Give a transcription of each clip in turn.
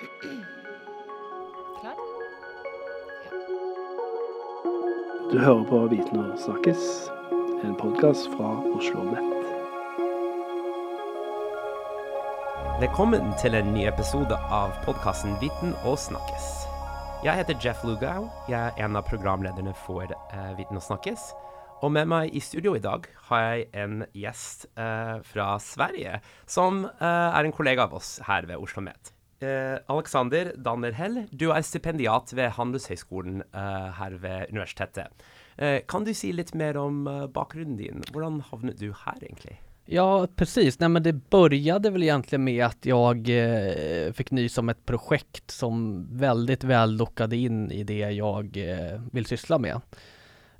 Klar? Du hører på Viten og snakkes, en podkast fra Oslo Nett. Velkommen til en ny episode av podkasten Viten og snakkes. Jeg heter Jeff Lugau. Jeg er en av programlederne for eh, Viten og snakkes. Og med meg i studio i dag har jeg en gjest eh, fra Sverige, som eh, er en kollega av oss her ved Oslo Met. Eh, Alexander Dannerhell, du er stipendiat ved Handelshøyskolen eh, her ved universitetet. Eh, kan du si litt mer om eh, bakgrunnen din? Hvordan havnet du her, egentlig? Ja, precis. Nej, men det började väl egentligen med att jag eh, fick nys om ett projekt som väldigt väl lockade in i det jag eh, vill syssla med.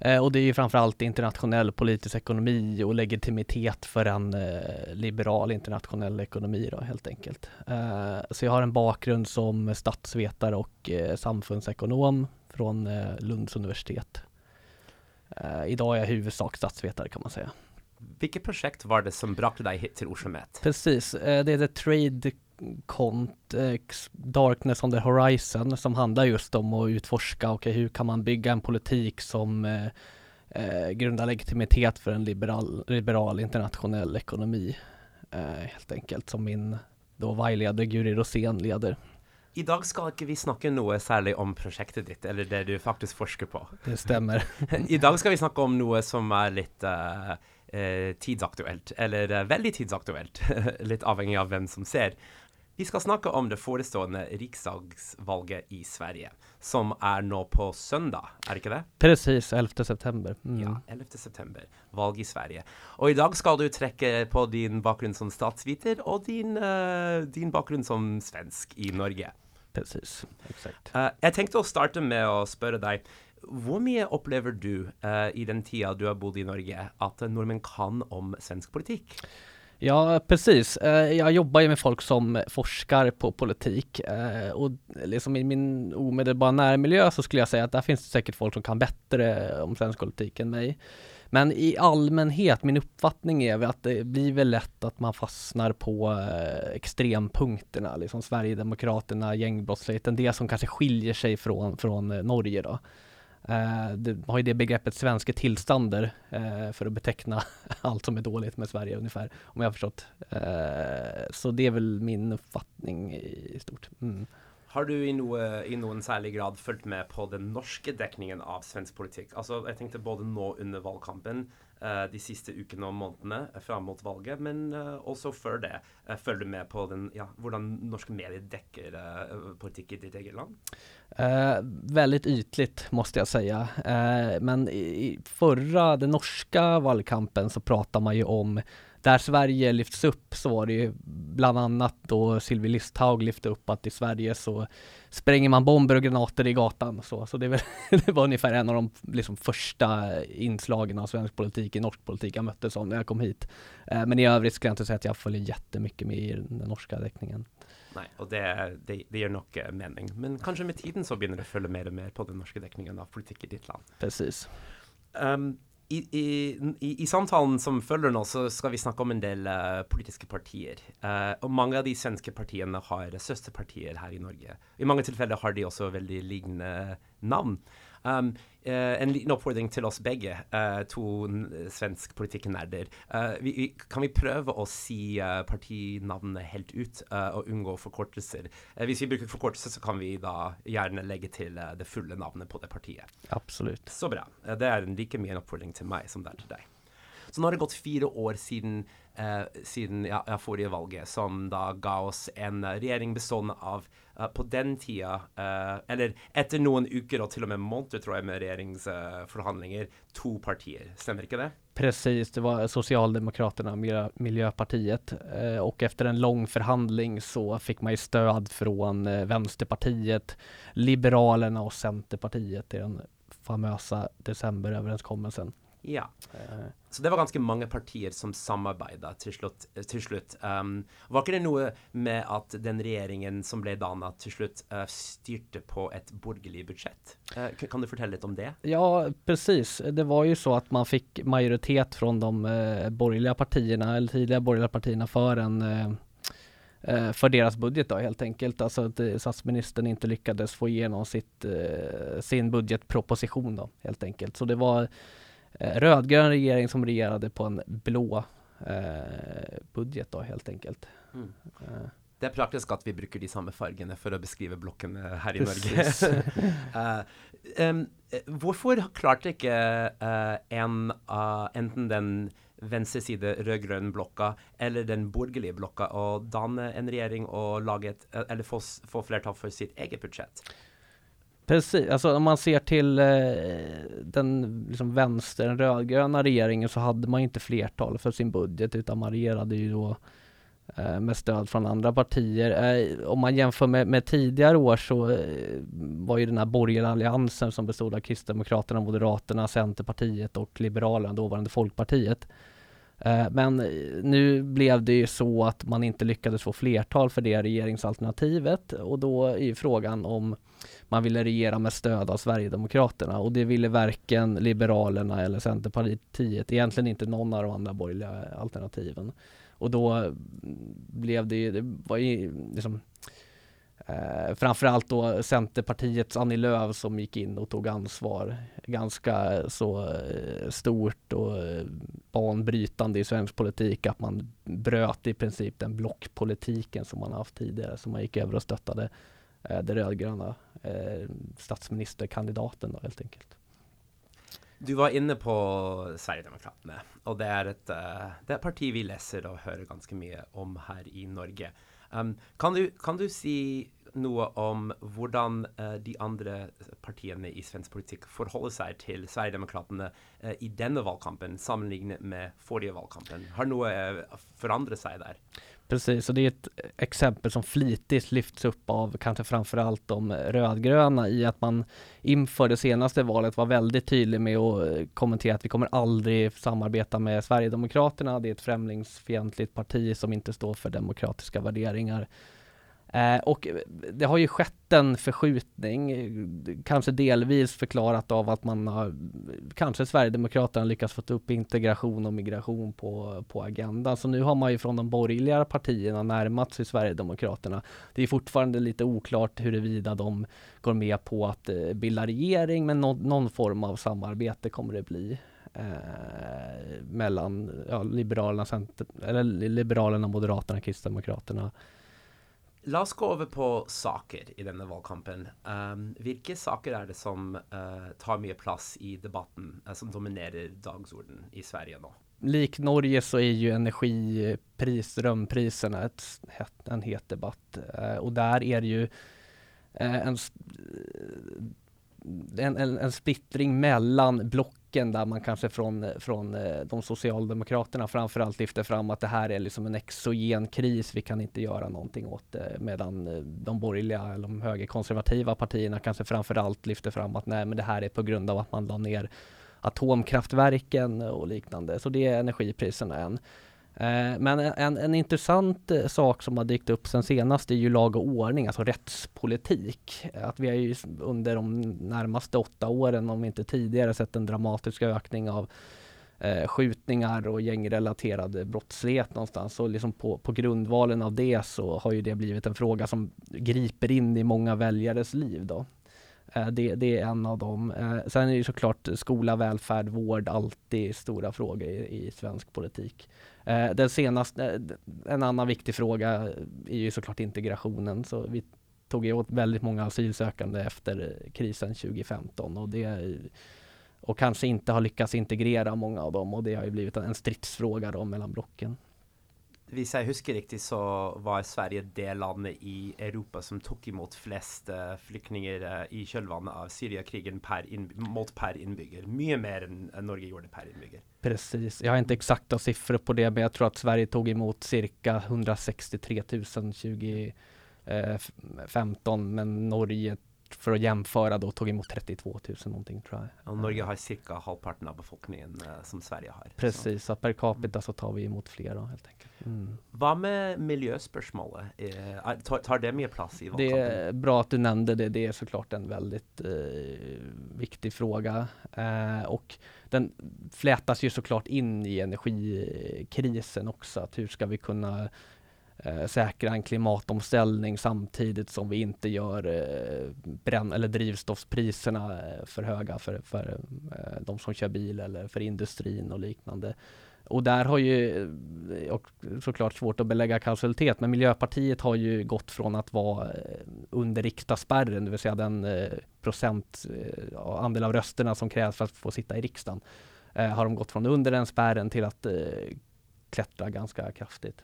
Eh, och det är ju framförallt internationell politisk ekonomi och legitimitet för en eh, liberal internationell ekonomi då, helt enkelt. Eh, så jag har en bakgrund som statsvetare och samfundsekonom från Lunds universitet. Idag är jag huvudsak statsvetare kan man säga. Vilket projekt var det som brakte dig hit till Met? Precis, det är The Trade Cont eh, Darkness on the Horizon som handlar just om att utforska, okej hur kan man bygga en politik som eh, eh, grundar legitimitet för en liberal, liberal internationell ekonomi eh, helt enkelt som min då veiledare Guri Rosén leder. I dag skal ikke vi snakke noe særlig om prosjektet ditt, eller det du faktisk forsker på. Det stämmer. I dag skal vi snakke om noe som litt eh, eh, tidsaktuelt, eller eh, veldig tidsaktuelt, litt avhengig av hvem som ser. Vi skal snakke om det forestående riksdagsvalget i Sverige, som er nå på søndag, er det ikke det? Precis, 11 september. Mm. Ja, 11. september. Valg i Sverige. Og i dag skal du trekke på din bakgrunn som statsviter og din, eh, din bakgrunn som svensk i Norge. Precis, exakt. Eh, jeg tenkte å starte med å spørre deg hvor mye opplever du eh, i den tida du har bodd i Norge, at nordmenn kan om svensk politikk? Ja, precis. Eh, jag jobbar ju med folk som forskar på politik eh, och liksom i min omedelbara närmiljö så skulle jag säga att där finns det säkert folk som kan bättre om svensk politik än mig. Men i allmänhet, min uppfattning är väl att det blir väl lätt att man fastnar på eh, extrempunkterna, liksom Sverigedemokraterna, gängbrottsligheten, det som kanske skiljer sig från, från Norge då. Eh, det har ju det begreppet svenska tillstander, eh, för att beteckna allt som är dåligt med Sverige ungefär, om jag har förstått. Eh, så det är väl min uppfattning i stort. Mm. Har du i, noe, i noen særlig grad fulgt med på den norske dekningen av svensk politikk? Altså, jeg tenkte både nå under valgkampen, eh, de siste ukene og månedene eh, fram mot valget, men eh, også før det. Følger du med på den, ja, hvordan norske medier dekker politikk i ditt eget land? Eh, väldigt ytligt måste jag säga. Eh, men i, i förra, den norska valkampen så pratar man ju om där Sverige lyfts upp så var det ju bland annat då Sylvie Listhaug lyfte upp att i Sverige så spränger man bomber och granater i gatan så, så det, väl, det var ungefär en av de liksom första inslagen av svensk politik i norsk politik jag möttes av när jag kom hit. Eh, men i övrigt skulle jag inte säga att jag följer jättemycket med i den norska dekningen. Nei, og det, det, det gir nok eh, mening. Men kanskje med tiden så begynner du følge mer og mer på den norske dekningen av politikk i ditt land. Precis. Um, i, i, i, samtalen som følger nå, så skal vi snakke om en del eh, uh, politiske partier. Eh, uh, og mange av de svenske partiene har søsterpartier her i Norge. I mange tilfeller har de også veldig lignende navn. Um, eh, en liten oppfordring til oss begge, eh, to svensk politikknerder. Eh, vi, vi, kan vi prøve å si partinavnene helt ut, og unngå forkortelser? Eh, hvis vi bruker forkortelser, så kan vi da gjerne legge til eh, det fulle navnet på det partiet. Absolut. Så bra. Eh, Det er en like mye en oppfordring til meg som det er til deg. Så nå har det gått fire år siden, eh, siden ja, forrige valget, som da ga oss en regjering bestående av Eh, på den tida, eh, eller etter noen uker och till och med månader tror jag, med regjeringsforhandlinger, två partier. Stämmer inte det? Precis, det var Socialdemokraterna, Miljöpartiet eh, och efter en lång förhandling så fick man ju stöd från Vänsterpartiet, Liberalerna och Centerpartiet i den famösa decemberöverenskommelsen. Ja. Eh, Så det var ganske mange partier som samarbeida til slutt. Til slutt. Um, var ikke det noe med at den regjeringen som ble danna til slutt, eh, styrte på et borgerlig budsjett? Eh, kan- du fortelle litt om det? Ja, precis. Det var ju så att man fick majoritet från de eh, borgerliga partierna, eller tidigare borgerliga partierna för en, eh, eh, för deras budget då helt enkelt. Alltså att eh, statsministern inte lyckades få igenom sitt, eh, sin budgetproposition då helt enkelt. Så det var eh, rödgrön regering som regerade på en blå eh, budget då helt enkelt. Mm. Eh, Det er praktisk at vi bruker de samme fargene for å beskrive blokkene her i Precis. Norge. Eh, em, eh, hvorfor klarte ikke eh, en av enten den venstre side rød-grønn blokka eller den borgerlige blokka å danne en regjering og lage et, eh, eller få, få flertall for sitt eget budsjett? Precis, alltså om man ser till eh, den liksom vänster, den rödgröna regeringen så hade man inte flertal för sin budget utan man regerade ju då eh, med stöd från andra partier. Eh, om man jämför med, med tidigare år så eh, var ju den här borgerliga alliansen som bestod av Kristdemokraterna, Moderaterna, Centerpartiet och Liberalerna, dåvarande Folkpartiet. Eh, Men nu blev det ju så att man inte lyckades få flertal för det regeringsalternativet och då är ju frågan om man ville regera med stöd av Sverigedemokraterna och det ville varken Liberalerna eller Centerpartiet, egentligen inte någon av de andra borgerliga alternativen. Och då blev det ju, det var ju liksom eh, framförallt då Centerpartiets Annie Lööf som gick in och tog ansvar ganska så eh, stort och eh, banbrytande i svensk politik att man bröt i princip den blockpolitiken som man haft tidigare, som man gick över och stöttade Eh, det rödgröna eh, statsministerkandidaten då helt enkelt. Du var inne på Sverigedemokraterna, och det är ett eh, det är ett parti vi läser och hör ganska mycket om här i Norge. Um, kan, du, kan du si något om hur eh, de andra partierna i svensk politik förhåller sig till Sverigedemokraterna i denna valkampen sammenlignet med förra valkampen? Har något eh, forandret seg? Precis, och det är ett exempel som flitigt lyfts upp av kanske framförallt de rödgröna i att man inför det senaste valet var väldigt tydlig med att eh, kommentera att vi kommer aldrig samarbeta med Sverigedemokraterna. Det är ett främlingsfientligt parti som inte står för demokratiska värderingar. Eh, och det har ju skett en förskjutning, kanske delvis förklarat av att man har, kanske Sverigedemokraterna lyckats få upp integration och migration på, på agendan. Så nu har man ju från de borgerliga partierna närmat sig Sverigedemokraterna. Det är fortfarande lite oklart huruvida de går med på att eh, bilda regering, men no någon form av samarbete kommer det bli. Eh, mellan ja, Liberalerna, Center, eller Liberalerna, Moderaterna, Kristdemokraterna La oss gå over på saker i denne valgkampen. Um, ehm, hvilke saker er det som uh, tar mye plass i debatten, uh, som dominerer dagsorden i Sverige nå? lik Norge så är ju energipris, strömpriserna ett, en het debatt. Uh, och där är det ju en, en, en, en splittring mellan blocken där man kanske från, från eh, de socialdemokraterna framförallt lyfter fram att det här är liksom en exogen kris, vi kan inte göra någonting åt det. Medan eh, de borgerliga eller de högerkonservativa partierna kanske framförallt lyfter fram att nej men det här är på grund av att man la ner atomkraftverken och liknande. Så det är energipriserna än. Eh, men en, en intressant eh, sak som har dykt upp sen senast är ju lag och ordning, alltså rättspolitik. Att vi har ju under de närmaste åtta åren, om inte tidigare, sett en dramatisk ökning av eh, skjutningar och gängrelaterad brottslighet någonstans. Och liksom på, på grundvalen av det så har ju det blivit en fråga som griper in i många väljares liv då. Eh, det, det är en av dem. Eh, sen är det såklart skola, välfärd, vård alltid stora frågor i, i svensk politik. Eh, den senaste, en annan viktig fråga är ju såklart integrationen. Så vi tog ju åt väldigt många asylsökande efter krisen 2015 och det och kanske inte har lyckats integrera många av dem och det har ju blivit en en stridsfråga då mellan blocken. Om jag husker riktigt så var Sverige det landet i Europa som tog emot flest eh, flyktingar eh, i kjølvannet av Syriakrigen per mot per innbygger. Mycket mer än Norge gjorde per Inbygger. Precis, jag har inte exakta siffror på det men jag tror att Sverige tog emot cirka 163 000 2015 men Norge för att jämföra då tog emot 32 000 någonting tror jag. Og Norge har ca. halvparten av befolkningen eh, som Sverige har. Precis, så per capita så tar vi emot fler då helt enkelt. Mm. Hva med miljøspørsmålet? Eh, tar, tar det mye plass i Det är bra att du nämnde det. Det är såklart en väldigt eh, viktig fråga. Eh, och den flätas ju såklart in i energikrisen också. Att hur ska vi kunna eh, säkra en klimatomställning samtidigt som vi inte gör eh, bränn eller drivstoffspriserna eh, för höga för, för eh, de som kör bil eller för industrin och liknande. Och där har ju, eh, och såklart svårt att belägga kausalitet, men Miljöpartiet har ju gått från att vara eh, under riksdagsspärren, det vill säga den procent andel av rösterna som krävs för att få sitta i riksdagen, har de gått från under den spärren till att klättra ganska kraftigt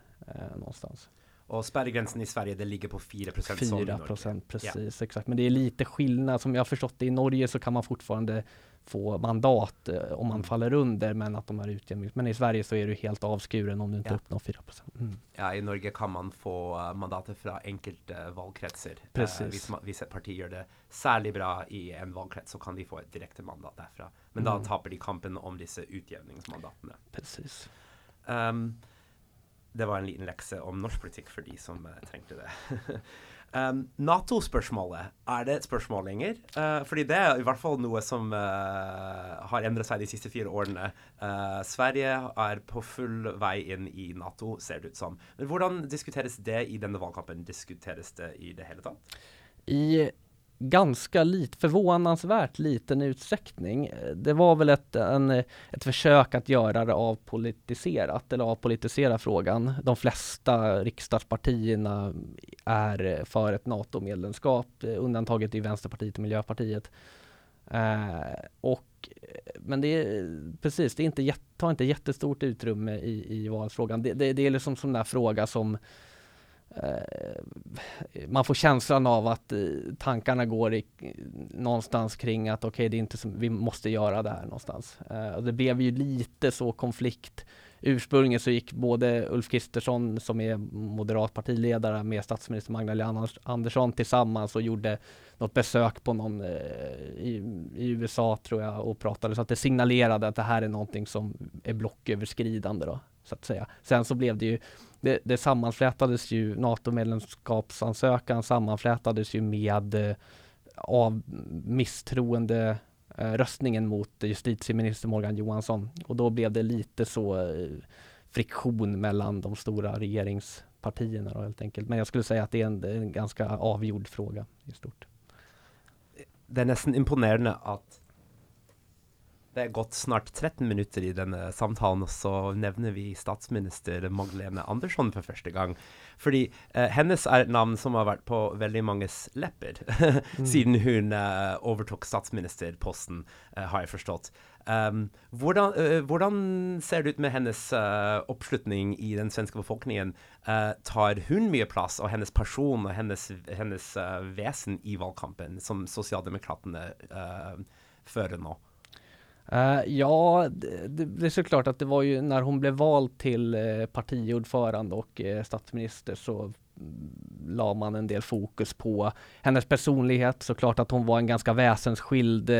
någonstans. Och spärrgränsen i Sverige det ligger på 4 procent. 4 procent, precis, ja. exakt. Men det är lite skillnad. Som jag har förstått det i Norge så kan man fortfarande få mandat eh, om man mm. faller under men att de har utjämnings... Men i Sverige så är du helt avskuren om du inte ja. uppnår 4 mm. Ja, i Norge kan man få uh, mandater från valkretsar. Eh, Precis. Uh, hvis, ett parti gör det särskilt bra i en valkrets så kan de få ett direkt mandat därifrån. Men mm. då tappar de kampen om dessa utjämningsmandaterna. Precis. Um, det var en liten läxa om norsk politik för de som eh, uh, tänkte det. Um, Nato-spørsmålet, er det et spørsmål lenger? Uh, fordi det er i hvert fall noe som uh, har endret seg de siste fire årene. Uh, Sverige er på full vei inn i Nato, ser det ut som. Men hvordan diskuteres det i denne valgkampen? Diskuteres det i det hele tatt? I ganska lit, förvånansvärt liten utsträckning. Det var väl ett, en, ett försök att göra det avpolitiserat eller avpolitisera frågan. De flesta riksdagspartierna är för ett NATO-medlemskap, undantaget i Vänsterpartiet och Miljöpartiet. Eh, och, men det är precis, det är inte, tar inte jättestort utrymme i, i valfrågan. Det, det, det är liksom sån där fråga som Eh, Eh, man får känslan av att eh, tankarna går i, någonstans kring att okej, okay, det är inte som, vi måste göra det här någonstans. Eh, och det blev ju lite så konflikt. Ursprungligen så gick både Ulf Kristersson som är moderat partiledare med statsminister Magdalena Andersson tillsammans och gjorde något besök på någon i, i, USA tror jag och pratade så att det signalerade att det här är någonting som är blocköverskridande då så att säga. Sen så blev det ju det, det sammanflätades ju, NATO-medlemskapsansökan sammanflätades ju med eh, av misstroende eh, röstningen mot justitieminister Morgan Johansson och då blev det lite så eh, friktion mellan de stora regeringspartierna då, helt enkelt. Men jag skulle säga att det är en, en ganska avgjord fråga i stort. Det är nästan imponerande att det er gått snart 13 minutter i denne samtalen, og så nevner vi statsminister Magdalene Andersson for første gang. Fordi eh, hennes er et navn som har vært på veldig manges lepper mm. siden hun eh, overtok statsministerposten, eh, har jeg forstått. Um, hvordan, uh, hvordan, ser det ut med hennes uh, oppslutning i den svenske befolkningen? Uh, tar hun mye plass, og hennes person og hennes, hennes vesen i valgkampen, som sosialdemokratene fører nå? Uh, ja, det, det, är såklart att det var ju när hon blev vald till uh, partiordförande och uh, statsminister så mm, la man en del fokus på hennes personlighet. Såklart att hon var en ganska väsensskild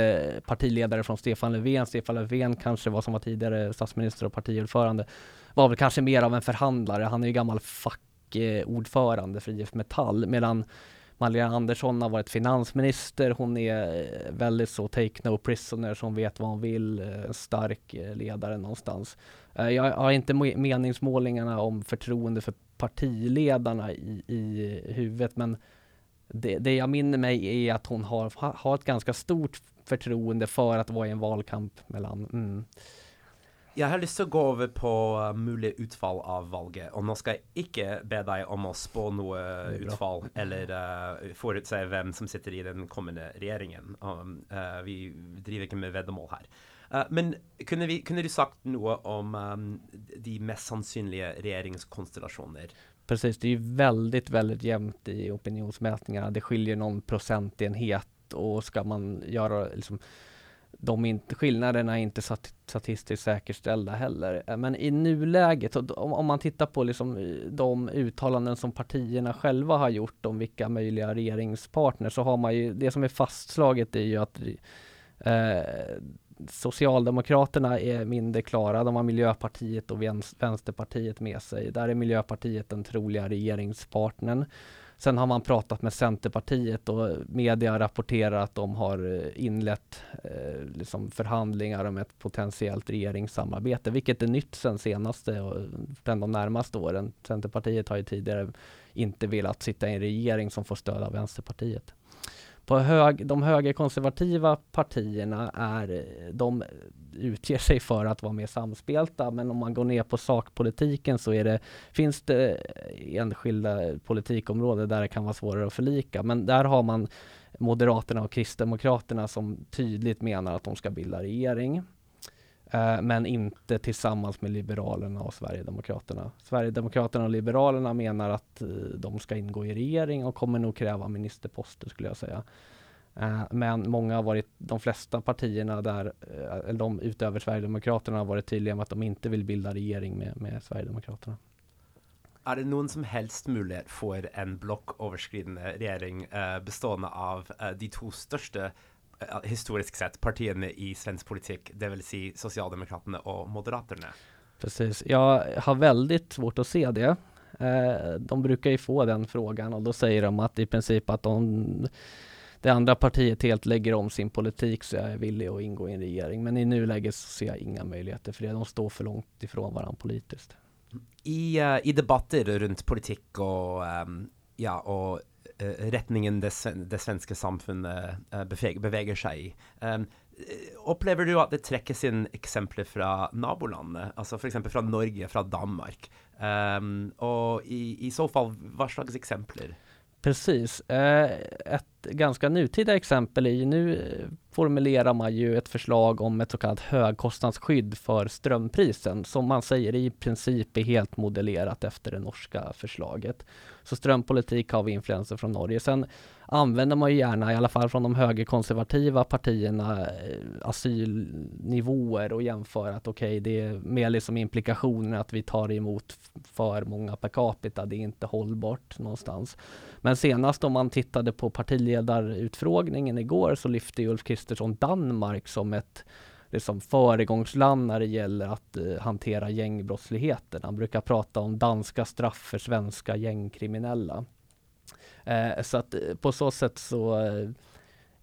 partiledare från Stefan Löfven. Stefan Löfven kanske var som var tidigare statsminister och partiordförande var väl kanske mer av en förhandlare. Han är ju gammal fackordförande för IF Metall medan Magdalena Andersson har varit finansminister, hon är eh, väldigt så take no prisoner, som vet vad hon vill, eh, stark eh, ledare någonstans. Jag har inte meningsmålingarna om förtroende för partiledarna i, i huvudet, men det, det jag minner mig är att hon har, har ett ganska stort förtroende för att vara i en valkamp mellan mm, Jeg har lyst til å gå over på uh, mulig utfall av valget. Og nå skal jeg ikke be deg om å spå noe utfall eller uh, forutse hvem som sitter i den kommende regjeringen. Um, uh, vi driver ikke med veddemål her. Uh, men kunne, vi, kunne, du sagt noe om um, de mest sannsynlige regjeringskonstellasjoner? Precis, det är ju väldigt, väldigt jämnt i opinionsmätningarna. Det skiljer någon procentenhet och ska man göra liksom de inte, skillnaderna är inte statistiskt säkerställda heller. Eh, men i nuläget, om, om man tittar på liksom eh, de uttalanden som partierna själva har gjort om vilka möjliga regeringspartners så har man ju, det som är fastslaget är ju att eh, Socialdemokraterna är mindre klara, de har Miljöpartiet och Vänsterpartiet med sig. Där är Miljöpartiet den troliga regeringspartnern. Sen har man pratat med Centerpartiet och media rapporterar att de har eh, inlett eh, liksom förhandlingar om ett potentiellt regeringssamarbete, vilket är nytt sen senaste och eh, de närmaste åren. Centerpartiet har ju tidigare inte velat sitta i en regering som får stöd av Vänsterpartiet på hög, de högerkonservativa partierna är, de utger sig för att vara mer samspelta, men om man går ner på sakpolitiken så är det, finns det enskilda politikområden där det kan vara svårare att förlika, men där har man Moderaterna och Kristdemokraterna som tydligt menar att de ska bilda regering. Eh, men inte tillsammans med Liberalerna och Sverigedemokraterna. Sverigedemokraterna och Liberalerna menar att eh, de ska ingå i regering och kommer nog kräva ministerposter skulle jag säga. Eh, men många har varit, de flesta partierna där, eller de utöver Sverigedemokraterna har varit tydliga med att de inte vill bilda regering med, med Sverigedemokraterna. Är det någon som helst möjlighet för en blocköverskridande regering bestående av de två största historiskt sett partierna i svensk politik, det vill säga Socialdemokraterna och Moderaterna. Precis, jag har väldigt svårt att se det. Eh, de brukar ju få den frågan och då säger de att i princip att de det andra partiet helt lägger om sin politik så jag är villig att ingå i en regering. Men i nuläget så ser jag inga möjligheter för det. De står för långt ifrån varandra politiskt. I, uh, i debatter runt politik och, um, ja, och uh, det, det svenska samfundet uh, sig i. Um, du att det trekkes inn eksempler fra nabolandet, altså f.eks. fra Norge, från Danmark? Um, och i, i så fall, hva slags exempel? Precis. Eh, ett ganska nutida exempel är ju nu formulerar man ju ett förslag om ett så kallat högkostnadsskydd för strömprisen som man säger i princip är helt modellerat efter det norska förslaget. Så strömpolitik har vi influenser från Norge. Sen använder man ju gärna, i alla fall från de högerkonservativa partierna, eh, asylnivåer och jämför att okej, okay, det är mer liksom implikationer att vi tar emot för många per capita. Det är inte hållbart någonstans. Men senast om man tittade på partiledarutfrågningen igår så lyfte Ulf Kristersson Danmark som ett liksom föregångsland när det gäller att uh, hantera gängbrottsligheten. Han brukar prata om danska straff för svenska gängkriminella. Uh, så att uh, på så sätt så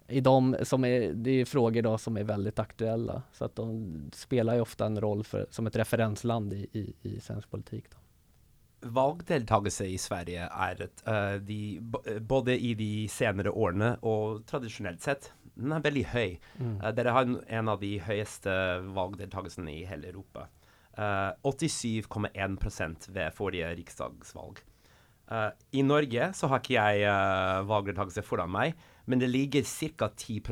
i de som är, det är frågor då som är väldigt aktuella. Så att de spelar ju ofta en roll för, som ett referensland i, i, i svensk politik. Då. Valgdeltakelse i Sverige är ett, de, både i de senare åren och traditionellt sett den er veldig høy. Mm. Uh, dere har en av de høyeste valgdeltakelsene i hele Europa. Uh, 87,1 ved forrige riksdagsvalg. Uh, I Norge så har ikke jeg uh, valgdeltakelse foran meg, men det ligger ca. 10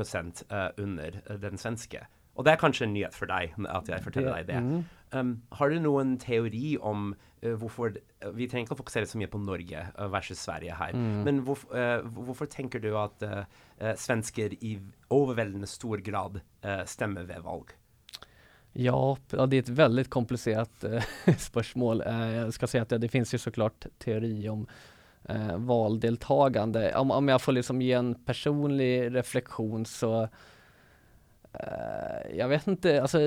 uh, under den svenske. Og det er kanskje en nyhet for deg at jeg forteller deg det. Um, har du noen teori om uh, hvorfor Vi trenger ikke å fokusere så mye på Norge versus Sverige her. Mm. Men hvorf, hvorfor tenker du at svensker i overveldende stor grad stemmer ved valg? Ja, ja, det är ett väldigt komplicerat eh, spörsmål. Eh, jag ska säga att ja, det finns ju såklart teori om eh, valdeltagande. Om, om jag får liksom ge en personlig reflektion så eh, jag vet inte, alltså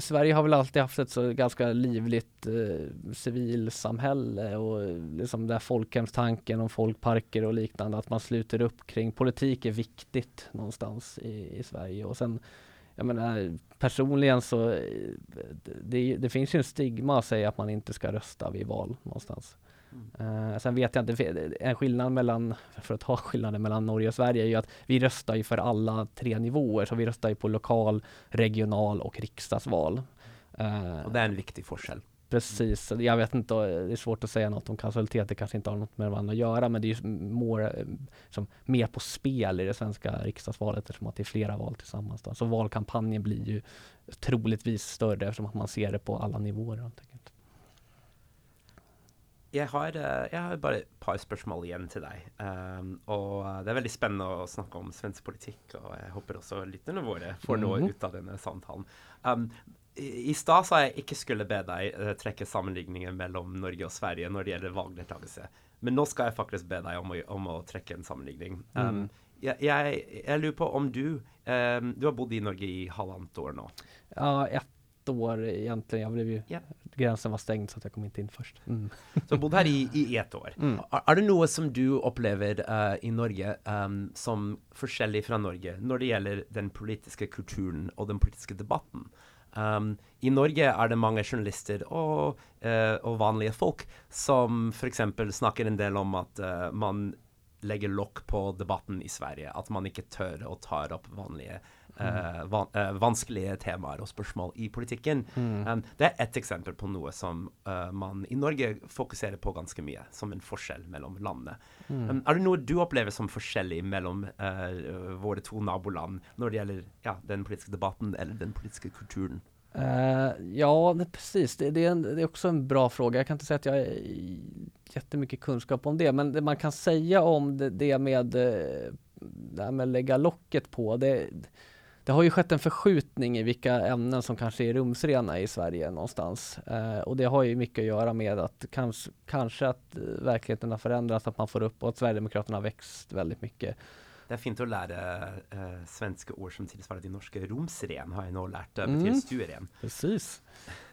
Sverige har väl alltid haft ett så ganska livligt eh, civilsamhälle och liksom där folkhemstanken om folkparker och liknande, att man sluter upp kring politik är viktigt någonstans i, i Sverige och sen jag menar personligen så eh, det, det finns ju en stigma att säga att man inte ska rösta vid val någonstans. Uh, sen vet jag inte, en skillnad mellan, för att ta skillnaden mellan Norge och Sverige är ju att vi röstar ju för alla tre nivåer, så vi röstar ju på lokal, regional och riksdagsval. Uh, och det är en viktig forskel. Precis, jag vet inte, det är svårt att säga något om kausalitet, det kanske inte har något med varandra att göra, men det är ju more, som, mer på spel i det svenska riksdagsvalet eftersom att det är flera val tillsammans. Då. Så valkampanjen blir ju troligtvis större eftersom att man ser det på alla nivåer. Helt enkelt. Jeg har, eh, jeg har, bare et par spørsmål igjen til deg. Um, og det er veldig spennende å snakke om svensk politikk, og jeg håper også lytterne våre får noe mm ut av denne samtalen. Um, I, stad sa jeg ikke skulle be deg uh, trekke sammenligninger mellom Norge og Sverige når det gjelder valgdeltakelse, men nå skal jeg faktisk be deg om å, om å trekke en sammenligning. Um, mm. jeg, jeg, jeg, lurer på om du Du har bodd i Norge i halvannet år nå. Ja, ett år egentligen. Jag blev ju, Ja. gränsen var stängd så att jag kom inte in först. Mm. Du har bodd her i, i ett år. Mm. Er det noe som du opplever eh, i Norge em, som forskjellig fra Norge når det gjelder den politiske kulturen og den politiske debatten? Um, I Norge är det många journalister och, uh, eh, och vanliga folk som för exempel snackar en del om att uh, eh, man lägger lock på debatten i Sverige. att man inte tör att ta upp vanliga eh, van, eh, vanskelige temaer og spørsmål i politikken. Um, det er ett eksempel på noe som eh, man i Norge fokuserer på ganske mye, som en forskjell mellom landene. Um, er det noe du opplever som forskjellig mellom eh, våre to naboland når det gjelder ja, den politiske debatten eller den politiske kulturen? Eh, ja, det, precis. Det, det, är en, det är också en bra fråga. Jag kan inte säga att jag har jättemycket kunskap om det, men det man kan säga om det, med det här med att lägga locket på, det, det har ju skett en förskjutning i vilka ämnen som kanske är rumsrena i Sverige någonstans. Eh, och det har ju mycket att göra med att kanske, kanske att eh, verkligheten har förändrats, att man får upp och att Sverigedemokraterna har växt väldigt mycket. Det er fint å lære eh, svenske ord som tilsvarer de norske. Romsren har jeg nå lært uh, Mm. betyr stueren. Precis.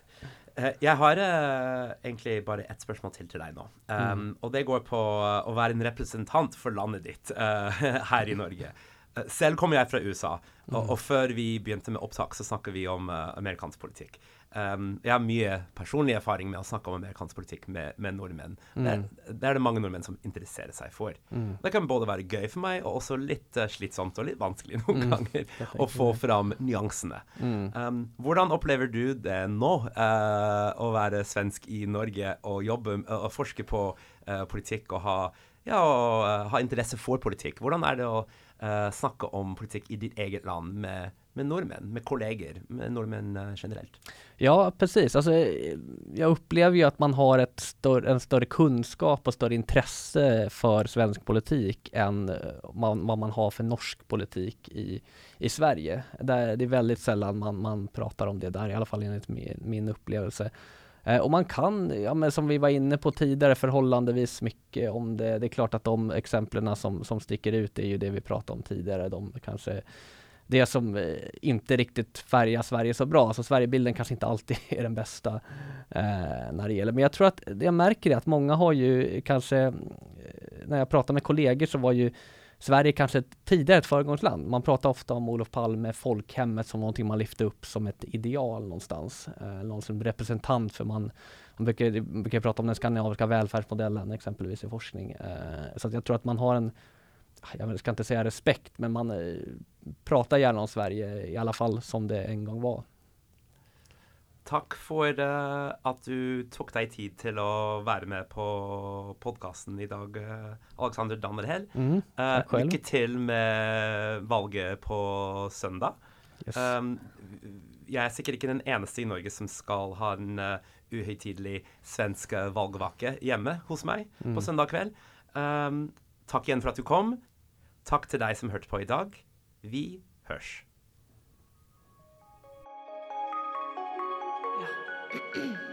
Eh, jeg har eh, egentlig bare ett spørsmål til til deg nå. Um, Og det går på eh, å være en representant for landet ditt eh, her i Norge. Eh, selv kommer jeg fra USA, og, og før vi begynte med opptak, så snakker vi om eh, amerikansk politikk. Um, jeg har mye personlig erfaring med å snakke om amerikansk politikk med, med nordmenn. Det, det er det mange nordmenn som interesserer seg for. Det kan både være gøy for meg, og også litt eh, slitsomt og litt vanskelig noen ganger å få fram nyansene. Um, hvordan opplever du det nå, eh, å være svensk i Norge og jobbe og forske på politikk og ha, ja, og, ha interesse for politikk? Hvordan er det å eh, snakke om politik i ditt eget land med, med norrmän, med kollegor, med norrmän eh, generellt? Ja, precis. Alltså, jag upplever ju att man har ett större, en större kunskap och större intresse för svensk politik än eh, man, vad man har för norsk politik i, i Sverige. Där, det är väldigt sällan man, man pratar om det där, i alla fall enligt min, min upplevelse. Eh, och man kan, ja, men som vi var inne på tidigare, förhållandevis mycket om det. Det är klart att de exemplen som, som sticker ut är ju det vi pratade om tidigare. De kanske det som eh, inte riktigt färgar Sverige så bra. Alltså Sverigebilden kanske inte alltid är den bästa eh, när det gäller. Men jag tror att jag märker det att många har ju kanske, eh, när jag pratar med kollegor så var ju Sverige kanske ett- tidigare ett föregångsland. Man pratar ofta om Olof Palme, folkhemmet som någonting man lyfte upp som ett ideal någonstans. Eh, någon som representant för man, man brukar, brukar prata om den skandinaviska välfärdsmodellen exempelvis i forskning. Eh, så att jag tror att man har en jag ska inte säga respekt, men man eh, pratar gärna om Sverige, i alla fall som det en gång var. Takk for eh, at du tok deg tid til å være med på podkasten i dag, eh, Alexander Dammerhell. Mm, Eh, selv. lykke til med valget på søndag. Yes. Um, jeg er sikkert ikke den eneste i Norge som skal ha en uh, uhøytidelig svensk eh, valgvake hjemme hos meg på søndag kveld. Um, takk igjen for at du kom. Takk til deg som hørte på i dag. Vi hørs. Thank you.